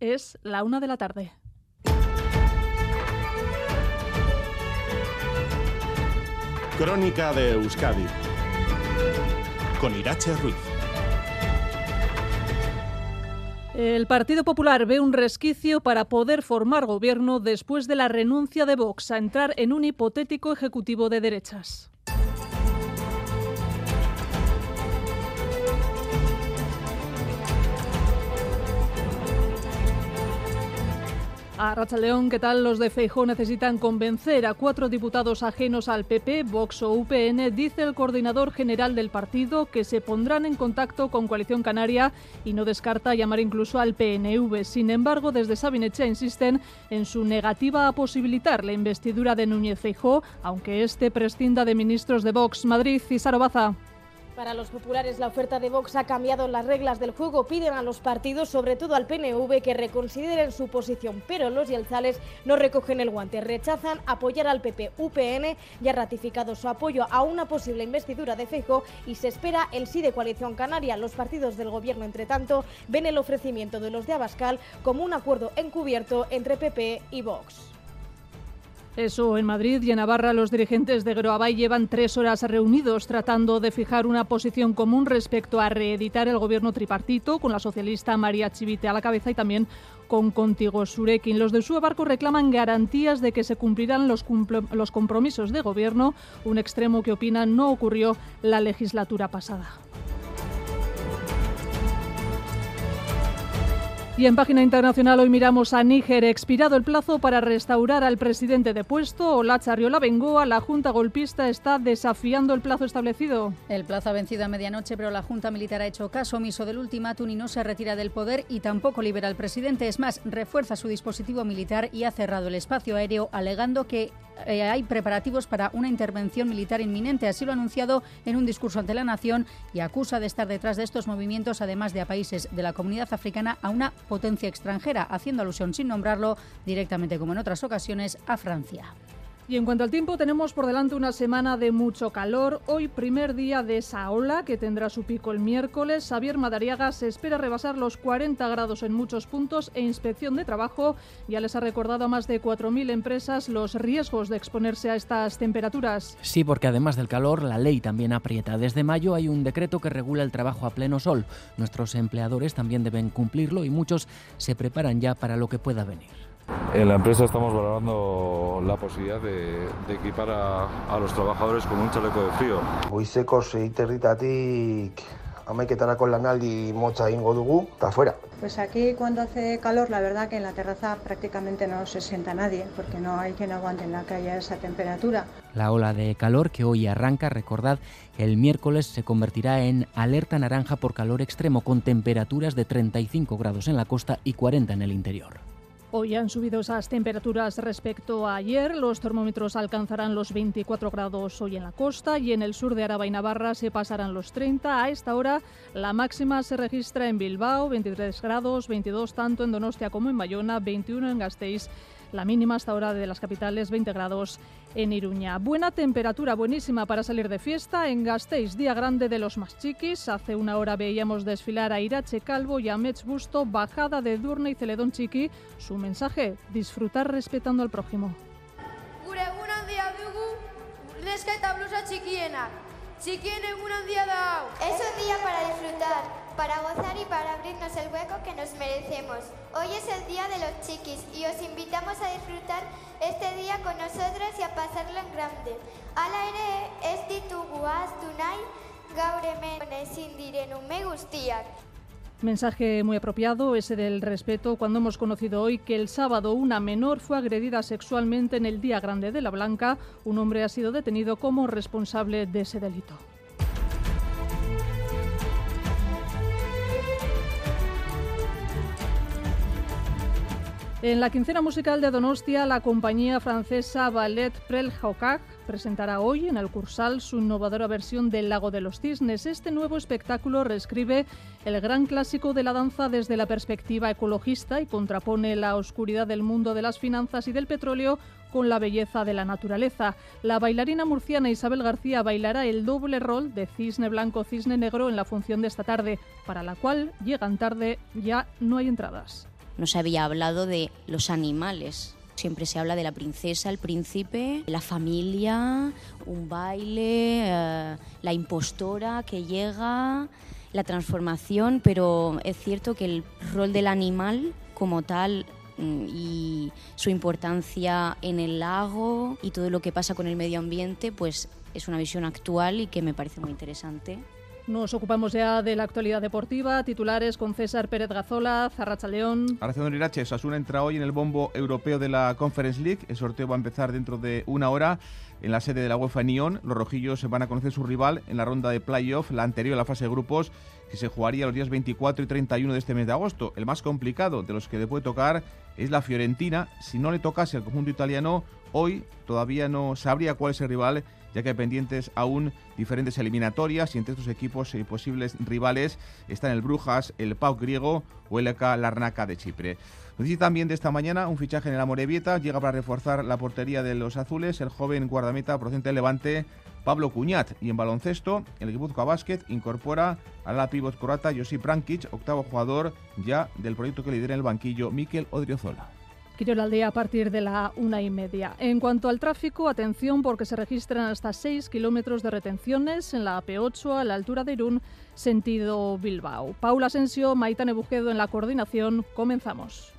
Es la una de la tarde. Crónica de Euskadi con Irache Ruiz. El Partido Popular ve un resquicio para poder formar gobierno después de la renuncia de Vox a entrar en un hipotético ejecutivo de derechas. A León, ¿qué tal? Los de Feijó necesitan convencer a cuatro diputados ajenos al PP, Vox o UPN, dice el coordinador general del partido, que se pondrán en contacto con Coalición Canaria y no descarta llamar incluso al PNV. Sin embargo, desde Sabinecha insisten en su negativa a posibilitar la investidura de Núñez Feijó, aunque este prescinda de ministros de Vox. Madrid y Sarobaza. Para los populares, la oferta de Vox ha cambiado las reglas del juego. Piden a los partidos, sobre todo al PNV, que reconsideren su posición, pero los yelzales no recogen el guante. Rechazan apoyar al PP. UPN ya ha ratificado su apoyo a una posible investidura de Feijo y se espera el sí de Coalición Canaria. Los partidos del gobierno, entre tanto, ven el ofrecimiento de los de Abascal como un acuerdo encubierto entre PP y Vox. Eso en Madrid y en Navarra los dirigentes de Groabay llevan tres horas reunidos tratando de fijar una posición común respecto a reeditar el gobierno tripartito con la socialista María Chivite a la cabeza y también con Contigo Surekin. Los de Barco reclaman garantías de que se cumplirán los, los compromisos de gobierno, un extremo que opinan no ocurrió la legislatura pasada. Y en página internacional hoy miramos a Níger. Expirado el plazo para restaurar al presidente de puesto, Olacha Arriola Bengoa, la junta golpista está desafiando el plazo establecido. El plazo ha vencido a medianoche, pero la junta militar ha hecho caso omiso del ultimátum y no se retira del poder y tampoco libera al presidente. Es más, refuerza su dispositivo militar y ha cerrado el espacio aéreo, alegando que eh, hay preparativos para una intervención militar inminente. Así lo ha anunciado en un discurso ante la nación y acusa de estar detrás de estos movimientos, además de a países de la comunidad africana, a una potencia extranjera, haciendo alusión sin nombrarlo directamente como en otras ocasiones a Francia. Y en cuanto al tiempo, tenemos por delante una semana de mucho calor. Hoy, primer día de esa ola que tendrá su pico el miércoles. Xavier Madariaga se espera rebasar los 40 grados en muchos puntos e inspección de trabajo ya les ha recordado a más de 4.000 empresas los riesgos de exponerse a estas temperaturas. Sí, porque además del calor, la ley también aprieta. Desde mayo hay un decreto que regula el trabajo a pleno sol. Nuestros empleadores también deben cumplirlo y muchos se preparan ya para lo que pueda venir. En la empresa estamos valorando la posibilidad de, equipar a, los trabajadores con un chaleco de frío. Goizeko seiterritatik amaiketarako lanaldi motza ingo dugu, está fuera. Pues aquí cuando hace calor, la verdad que en la terraza prácticamente no se sienta nadie, porque no hay quien aguante en la calle esa temperatura. La ola de calor que hoy arranca, recordad, el miércoles se convertirá en alerta naranja por calor extremo, con temperaturas de 35 grados en la costa y 40 en el interior. Hoy han subido esas temperaturas respecto a ayer. Los termómetros alcanzarán los 24 grados hoy en la costa y en el sur de Araba y Navarra se pasarán los 30. A esta hora la máxima se registra en Bilbao, 23 grados, 22 tanto en Donostia como en Bayona, 21 en Gasteiz la mínima hasta ahora de las capitales 20 grados en Iruña. Buena temperatura, buenísima para salir de fiesta en Gasteiz, día grande de los más chiquis. Hace una hora veíamos desfilar a Irache Calvo y a Mech Busto, bajada de Durne y Celedón Chiqui. Su mensaje, disfrutar respetando al prójimo. Es un día para disfrutar para gozar y para abrirnos el hueco que nos merecemos. Hoy es el día de los chiquis y os invitamos a disfrutar este día con nosotras y a pasarlo en grande. Ala ere ez ditugu tunai gaur hemen ezin diren ume guztiak. Mensaje muy apropiado, ese del respeto, cuando hemos conocido hoy que el sábado una menor fue agredida sexualmente en el Día Grande de la Blanca. Un hombre ha sido detenido como responsable de ese delito. En la quincena musical de Donostia, la compañía francesa Ballet Prelhokag presentará hoy en el Cursal su innovadora versión del Lago de los Cisnes. Este nuevo espectáculo reescribe el gran clásico de la danza desde la perspectiva ecologista y contrapone la oscuridad del mundo de las finanzas y del petróleo con la belleza de la naturaleza. La bailarina murciana Isabel García bailará el doble rol de cisne blanco, cisne negro en la función de esta tarde, para la cual llegan tarde, ya no hay entradas. No se había hablado de los animales. Siempre se habla de la princesa, el príncipe, la familia, un baile, eh, la impostora que llega, la transformación, pero es cierto que el rol del animal como tal mm, y su importancia en el lago y todo lo que pasa con el medio ambiente, pues es una visión actual y que me parece muy interesante. Nos ocupamos ya de la actualidad deportiva. Titulares con César Pérez Gazola, Zarracha León. Araceli Irache, Sasuna entra hoy en el bombo europeo de la Conference League. El sorteo va a empezar dentro de una hora en la sede de la UEFA Nyon. Los rojillos van a conocer su rival en la ronda de playoff, la anterior a la fase de grupos, que se jugaría los días 24 y 31 de este mes de agosto. El más complicado de los que le puede tocar es la Fiorentina. Si no le tocase al conjunto italiano, hoy todavía no sabría cuál es el rival ya que pendientes aún diferentes eliminatorias y entre estos equipos y posibles rivales están el Brujas, el Pau griego o el EK Larnaca de Chipre. Noticia también de esta mañana un fichaje en la Morevieta, llega para reforzar la portería de los azules el joven guardameta procedente del Levante Pablo Cuñat y en baloncesto el Guipúzcoa Basket incorpora a la pívot croata Josip Prankic, octavo jugador ya del proyecto que lidera el banquillo Mikel Odriozola. Quiero al día a partir de la una y media. En cuanto al tráfico, atención porque se registran hasta 6 kilómetros de retenciones en la AP8 a la altura de Irún, sentido Bilbao. Paula Asensio, Maitane Bujedo en la coordinación. Comenzamos.